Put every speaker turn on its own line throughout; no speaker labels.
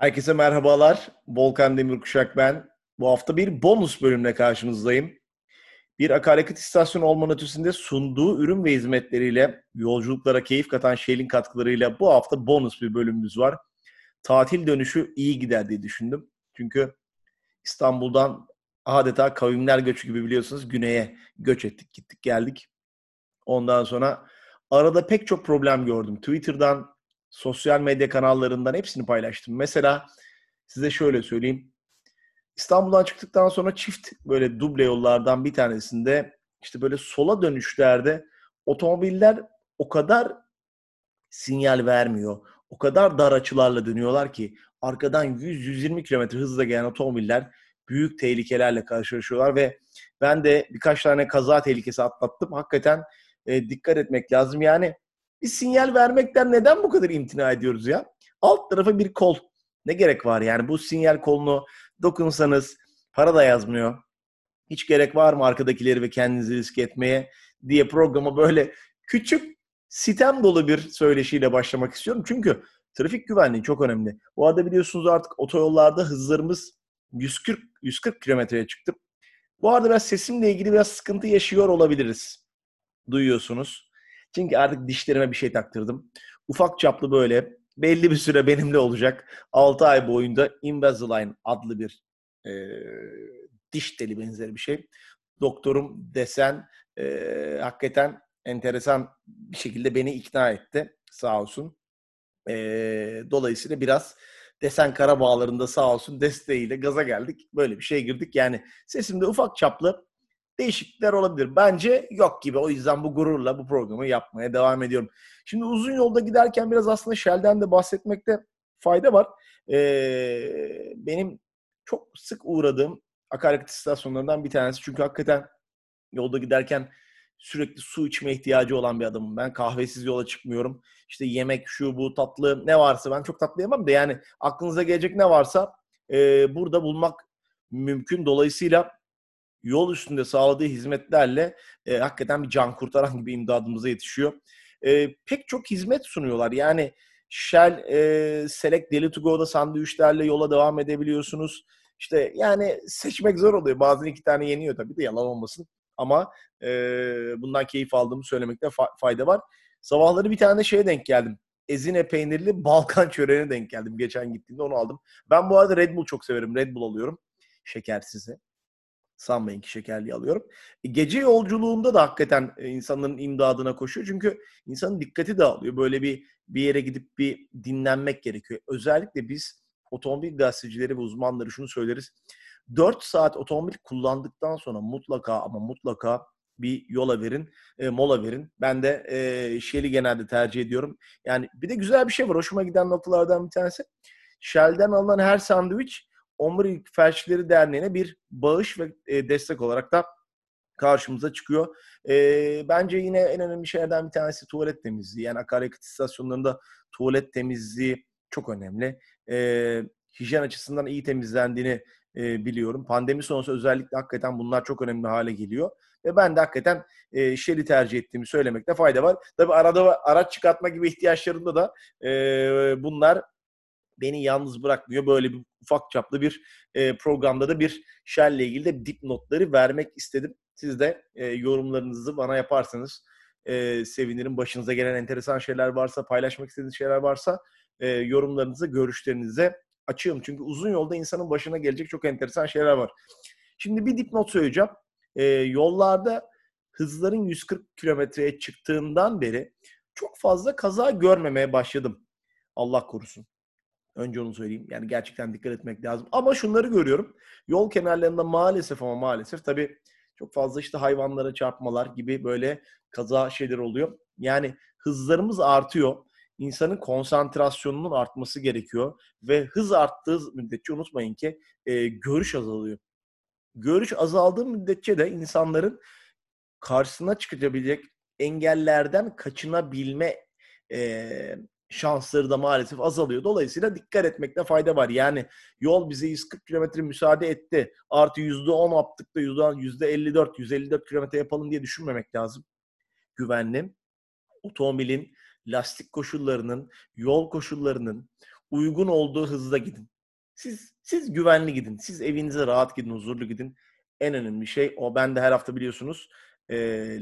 Herkese merhabalar. Volkan Demirkuşak ben. Bu hafta bir bonus bölümle karşınızdayım. Bir akaryakıt istasyonu olmanın ötesinde sunduğu ürün ve hizmetleriyle yolculuklara keyif katan Shell'in katkılarıyla bu hafta bonus bir bölümümüz var. Tatil dönüşü iyi gider diye düşündüm. Çünkü İstanbul'dan adeta kavimler göçü gibi biliyorsunuz güneye göç ettik, gittik, geldik. Ondan sonra arada pek çok problem gördüm. Twitter'dan, sosyal medya kanallarından hepsini paylaştım. Mesela size şöyle söyleyeyim. İstanbul'dan çıktıktan sonra çift böyle duble yollardan bir tanesinde işte böyle sola dönüşlerde otomobiller o kadar sinyal vermiyor. O kadar dar açılarla dönüyorlar ki arkadan 100-120 km hızla gelen otomobiller büyük tehlikelerle karşılaşıyorlar ve ben de birkaç tane kaza tehlikesi atlattım. Hakikaten e, dikkat etmek lazım. Yani bir sinyal vermekten neden bu kadar imtina ediyoruz ya? Alt tarafa bir kol. Ne gerek var yani bu sinyal kolunu dokunsanız para da yazmıyor. Hiç gerek var mı arkadakileri ve kendinizi risk etmeye diye programa böyle küçük sitem dolu bir söyleşiyle başlamak istiyorum. Çünkü trafik güvenliği çok önemli. Bu arada biliyorsunuz artık otoyollarda hızlarımız 140 140 kilometreye çıktı. Bu arada ben sesimle ilgili biraz sıkıntı yaşıyor olabiliriz. Duyuyorsunuz. Çünkü artık dişlerime bir şey taktırdım. Ufak çaplı böyle belli bir süre benimle olacak. 6 ay boyunca Invisalign adlı bir e, diş teli benzeri bir şey. Doktorum desen e, hakikaten enteresan bir şekilde beni ikna etti. Sağ olsun. E, dolayısıyla biraz desen kara bağlarında sağ olsun desteğiyle gaza geldik. Böyle bir şey girdik. Yani sesimde ufak çaplı değişiklikler olabilir. Bence yok gibi. O yüzden bu gururla bu programı yapmaya devam ediyorum. Şimdi uzun yolda giderken biraz aslında Shell'den de bahsetmekte fayda var. Ee, benim çok sık uğradığım akaryakıt istasyonlarından bir tanesi. Çünkü hakikaten yolda giderken sürekli su içme ihtiyacı olan bir adamım. Ben kahvesiz yola çıkmıyorum. İşte yemek, şu, bu, tatlı ne varsa ben çok tatlı yemem de yani aklınıza gelecek ne varsa e, burada bulmak mümkün. Dolayısıyla yol üstünde sağladığı hizmetlerle e, hakikaten bir can kurtaran gibi imdadımıza yetişiyor. E, pek çok hizmet sunuyorlar. Yani Shell e, Select Daily to Go'da sandviçlerle yola devam edebiliyorsunuz. İşte yani seçmek zor oluyor. Bazen iki tane yeniyor tabii de yalan olmasın. Ama e, bundan keyif aldığımı söylemekte fa- fayda var. Sabahları bir tane şeye denk geldim. Ezine peynirli Balkan çöreğine denk geldim. Geçen gittiğimde onu aldım. Ben bu arada Red Bull çok severim. Red Bull alıyorum. Şekersizi. Sanmayın ki şekerli alıyorum. E, gece yolculuğunda da hakikaten e, insanların imdadına koşuyor. Çünkü insanın dikkati dağılıyor. Böyle bir bir yere gidip bir dinlenmek gerekiyor. Özellikle biz otomobil gazetecileri ve uzmanları şunu söyleriz. 4 saat otomobil kullandıktan sonra mutlaka ama mutlaka bir yola verin, e, mola verin. Ben de e, Shell'i genelde tercih ediyorum. Yani bir de güzel bir şey var. Hoşuma giden noktalardan bir tanesi. Shell'den alınan her sandviç Omurilik Felçleri Derneği'ne bir bağış ve e, destek olarak da karşımıza çıkıyor. E, bence yine en önemli şeylerden bir tanesi tuvalet temizliği. Yani akaryakıt istasyonlarında tuvalet temizliği çok önemli. E, hijyen açısından iyi temizlendiğini e, biliyorum. Pandemi sonrası özellikle hakikaten bunlar çok önemli hale geliyor. Ve ben de hakikaten e, Shell'i tercih ettiğimi söylemekte fayda var. Tabii arada araç çıkartma gibi ihtiyaçlarında da e, bunlar beni yalnız bırakmıyor. Böyle bir ufak çaplı bir e, programda da bir Shell'le ilgili de dipnotları vermek istedim. Siz de e, yorumlarınızı bana yaparsanız e, sevinirim. Başınıza gelen enteresan şeyler varsa, paylaşmak istediğiniz şeyler varsa e, yorumlarınızı, görüşlerinize açığım. Çünkü uzun yolda insanın başına gelecek çok enteresan şeyler var. Şimdi bir dipnot söyleyeceğim. E, yollarda hızların 140 kilometreye çıktığından beri çok fazla kaza görmemeye başladım. Allah korusun. Önce onu söyleyeyim. Yani gerçekten dikkat etmek lazım. Ama şunları görüyorum. Yol kenarlarında maalesef ama maalesef tabii çok fazla işte hayvanlara çarpmalar gibi böyle kaza şeyler oluyor. Yani hızlarımız artıyor. İnsanın konsantrasyonunun artması gerekiyor. Ve hız arttığı müddetçe unutmayın ki e, görüş azalıyor. Görüş azaldığı müddetçe de insanların karşısına çıkabilecek engellerden kaçınabilme e, şansları da maalesef azalıyor. Dolayısıyla dikkat etmekte fayda var. Yani yol bize 140 kilometre müsaade etti. Artı %10 yaptık da %54, 154 kilometre yapalım diye düşünmemek lazım. Güvenli. Otomobilin lastik koşullarının, yol koşullarının, uygun olduğu hızda gidin. Siz siz güvenli gidin. Siz evinize rahat gidin, huzurlu gidin. En önemli şey o. Ben de her hafta biliyorsunuz e,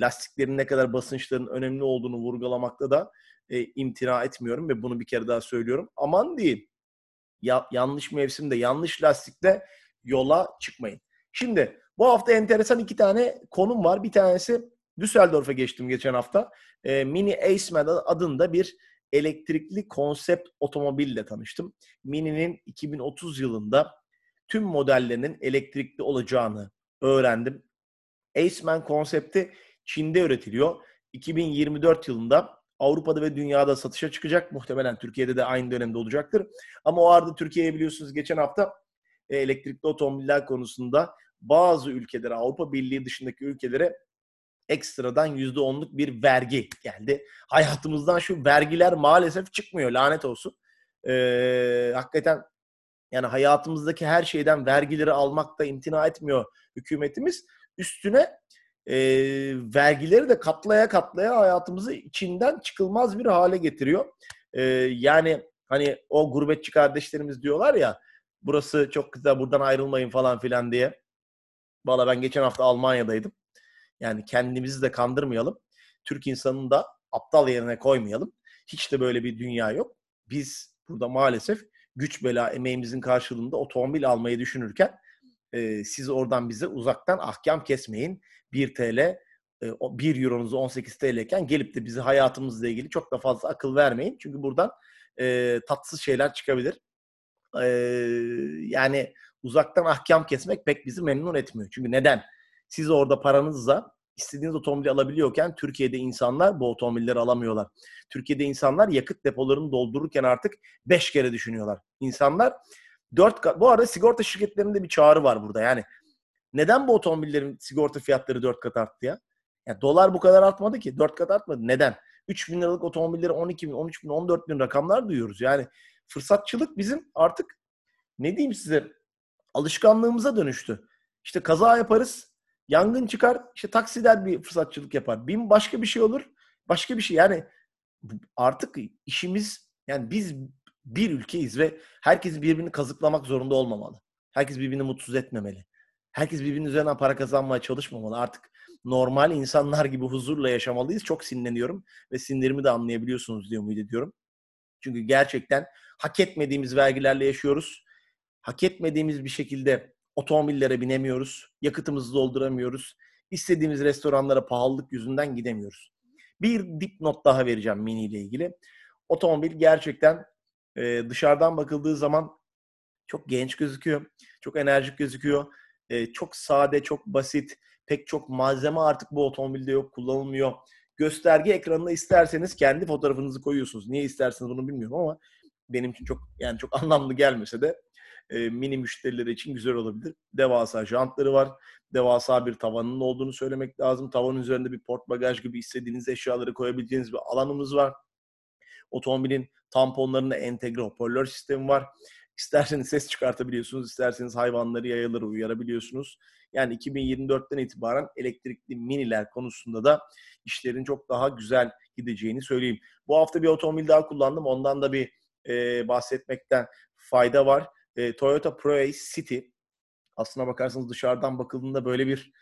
lastiklerin ne kadar basınçların önemli olduğunu vurgulamakta da e, imtina etmiyorum ve bunu bir kere daha söylüyorum. Aman diyeyim. Ya, yanlış mevsimde, yanlış lastikle yola çıkmayın. Şimdi bu hafta enteresan iki tane konum var. Bir tanesi Düsseldorf'a geçtim geçen hafta. E, Mini Aceman adında bir elektrikli konsept otomobille tanıştım. Mini'nin 2030 yılında tüm modellerinin elektrikli olacağını öğrendim. Aceman konsepti Çin'de üretiliyor. 2024 yılında Avrupa'da ve dünyada satışa çıkacak. Muhtemelen Türkiye'de de aynı dönemde olacaktır. Ama o arada Türkiye'ye biliyorsunuz geçen hafta e, elektrikli otomobiller konusunda bazı ülkelere, Avrupa Birliği dışındaki ülkelere ekstradan %10'luk bir vergi geldi. Hayatımızdan şu vergiler maalesef çıkmıyor lanet olsun. Ee, hakikaten yani hayatımızdaki her şeyden vergileri almakta imtina etmiyor hükümetimiz. Üstüne e, vergileri de katlaya katlaya hayatımızı içinden çıkılmaz bir hale getiriyor. E, yani hani o gurbetçi kardeşlerimiz diyorlar ya burası çok güzel buradan ayrılmayın falan filan diye. Valla ben geçen hafta Almanya'daydım. Yani kendimizi de kandırmayalım. Türk insanını da aptal yerine koymayalım. Hiç de böyle bir dünya yok. Biz burada maalesef güç bela emeğimizin karşılığında otomobil almayı düşünürken e, siz oradan bize uzaktan ahkam kesmeyin. 1 TL e, 1 euronuzu 18 TL iken gelip de bizi hayatımızla ilgili çok da fazla akıl vermeyin. Çünkü buradan e, tatsız şeyler çıkabilir. E, yani uzaktan ahkam kesmek pek bizi memnun etmiyor. Çünkü neden? Siz orada paranızla istediğiniz otomobili alabiliyorken Türkiye'de insanlar bu otomobilleri alamıyorlar. Türkiye'de insanlar yakıt depolarını doldururken artık 5 kere düşünüyorlar. İnsanlar 4 kat, bu arada sigorta şirketlerinde bir çağrı var burada. Yani neden bu otomobillerin sigorta fiyatları 4 kat arttı ya? Yani dolar bu kadar artmadı ki. 4 kat artmadı. Neden? 3 bin liralık otomobilleri 12 bin, 13 bin, 14 bin rakamlar duyuyoruz. Yani fırsatçılık bizim artık ne diyeyim size alışkanlığımıza dönüştü. İşte kaza yaparız, yangın çıkar, işte taksiler bir fırsatçılık yapar. Bin başka bir şey olur, başka bir şey. Yani artık işimiz yani biz bir ülkeyiz ve herkes birbirini kazıklamak zorunda olmamalı. Herkes birbirini mutsuz etmemeli. Herkes birbirinin üzerinden para kazanmaya çalışmamalı. Artık normal insanlar gibi huzurla yaşamalıyız. Çok sinirleniyorum ve sinirimi de anlayabiliyorsunuz diye umut ediyorum. Çünkü gerçekten hak etmediğimiz vergilerle yaşıyoruz. Hak etmediğimiz bir şekilde otomobillere binemiyoruz. Yakıtımızı dolduramıyoruz. İstediğimiz restoranlara pahalılık yüzünden gidemiyoruz. Bir dipnot daha vereceğim Mini ile ilgili. Otomobil gerçekten e, dışarıdan bakıldığı zaman çok genç gözüküyor. Çok enerjik gözüküyor. E, çok sade, çok basit. Pek çok malzeme artık bu otomobilde yok, kullanılmıyor. Gösterge ekranına isterseniz kendi fotoğrafınızı koyuyorsunuz. Niye isterseniz bunu bilmiyorum ama benim için çok yani çok anlamlı gelmese de e, mini müşterileri için güzel olabilir. Devasa jantları var. Devasa bir tavanının olduğunu söylemek lazım. Tavanın üzerinde bir port bagaj gibi istediğiniz eşyaları koyabileceğiniz bir alanımız var. Otomobilin tamponlarında entegre hoparlör sistemi var. İsterseniz ses çıkartabiliyorsunuz, isterseniz hayvanları, yayaları uyarabiliyorsunuz. Yani 2024'ten itibaren elektrikli miniler konusunda da işlerin çok daha güzel gideceğini söyleyeyim. Bu hafta bir otomobil daha kullandım. Ondan da bir e, bahsetmekten fayda var. E, Toyota Proace City. Aslına bakarsanız dışarıdan bakıldığında böyle bir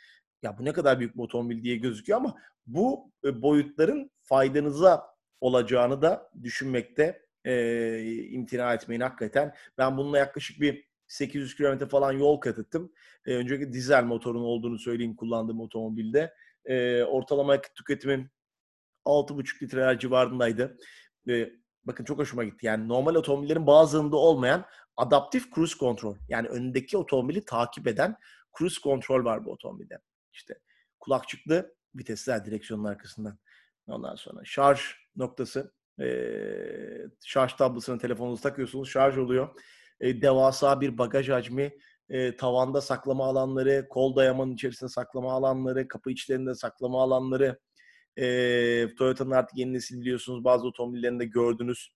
ya bu ne kadar büyük bir otomobil diye gözüküyor ama bu e, boyutların faydanıza olacağını da düşünmekte e, imtina etmeyin hakikaten. Ben bununla yaklaşık bir 800 kilometre falan yol kat ettim. E, önceki dizel motorun olduğunu söyleyeyim kullandığım otomobilde. E, ortalama yakıt tüketimim 6,5 litre civarındaydı. E, bakın çok hoşuma gitti. Yani normal otomobillerin bazılarında olmayan adaptif cruise control. Yani önündeki otomobili takip eden cruise control var bu otomobilde. İşte kulakçıklı vitesler direksiyonun arkasından. Ondan sonra şarj noktası. E, şarj tablosuna telefonunuzu takıyorsunuz. Şarj oluyor. E, devasa bir bagaj hacmi. E, tavanda saklama alanları, kol dayamanın içerisinde saklama alanları, kapı içlerinde saklama alanları. E, Toyota'nın artık yeni nesil biliyorsunuz bazı otomobillerinde gördünüz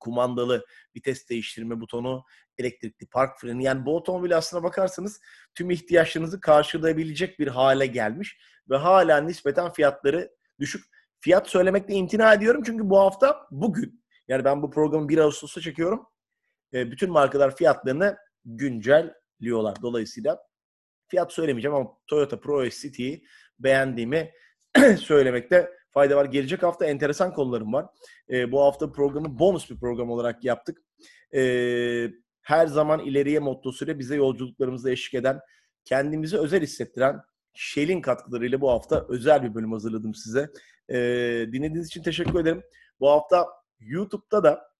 kumandalı vites değiştirme butonu, elektrikli park freni. Yani bu otomobil aslına bakarsanız tüm ihtiyaçlarınızı karşılayabilecek bir hale gelmiş ve hala nispeten fiyatları düşük. Fiyat söylemekte imtina ediyorum çünkü bu hafta bugün yani ben bu programı 1 Ağustos'ta çekiyorum. e, bütün markalar fiyatlarını güncelliyorlar. Dolayısıyla fiyat söylemeyeceğim ama Toyota Pro City'yi beğendiğimi söylemekte fayda var. Gelecek hafta enteresan konularım var. E, bu hafta programı bonus bir program olarak yaptık. E, her zaman ileriye mottosuyla bize yolculuklarımızda eşlik eden, kendimizi özel hissettiren Shell'in katkılarıyla bu hafta özel bir bölüm hazırladım size. E, dinlediğiniz için teşekkür ederim. Bu hafta YouTube'da da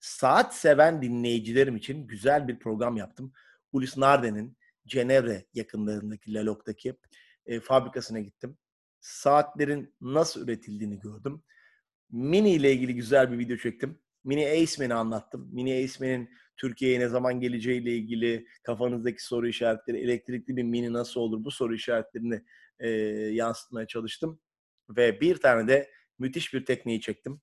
saat seven dinleyicilerim için güzel bir program yaptım. Ulis Narden'in Cenevre yakınlarındaki Lalok'taki e, fabrikasına gittim. Saatlerin nasıl üretildiğini gördüm. Mini ile ilgili güzel bir video çektim. Mini Aceman'i anlattım. Mini Aceman'in Türkiye'ye ne zaman geleceği ile ilgili kafanızdaki soru işaretleri, elektrikli bir mini nasıl olur bu soru işaretlerini e, yansıtmaya çalıştım. Ve bir tane de müthiş bir tekniği çektim.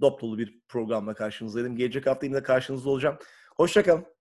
Dop dolu bir programla karşınızdaydım. Gelecek hafta yine karşınızda olacağım. Hoşçakalın.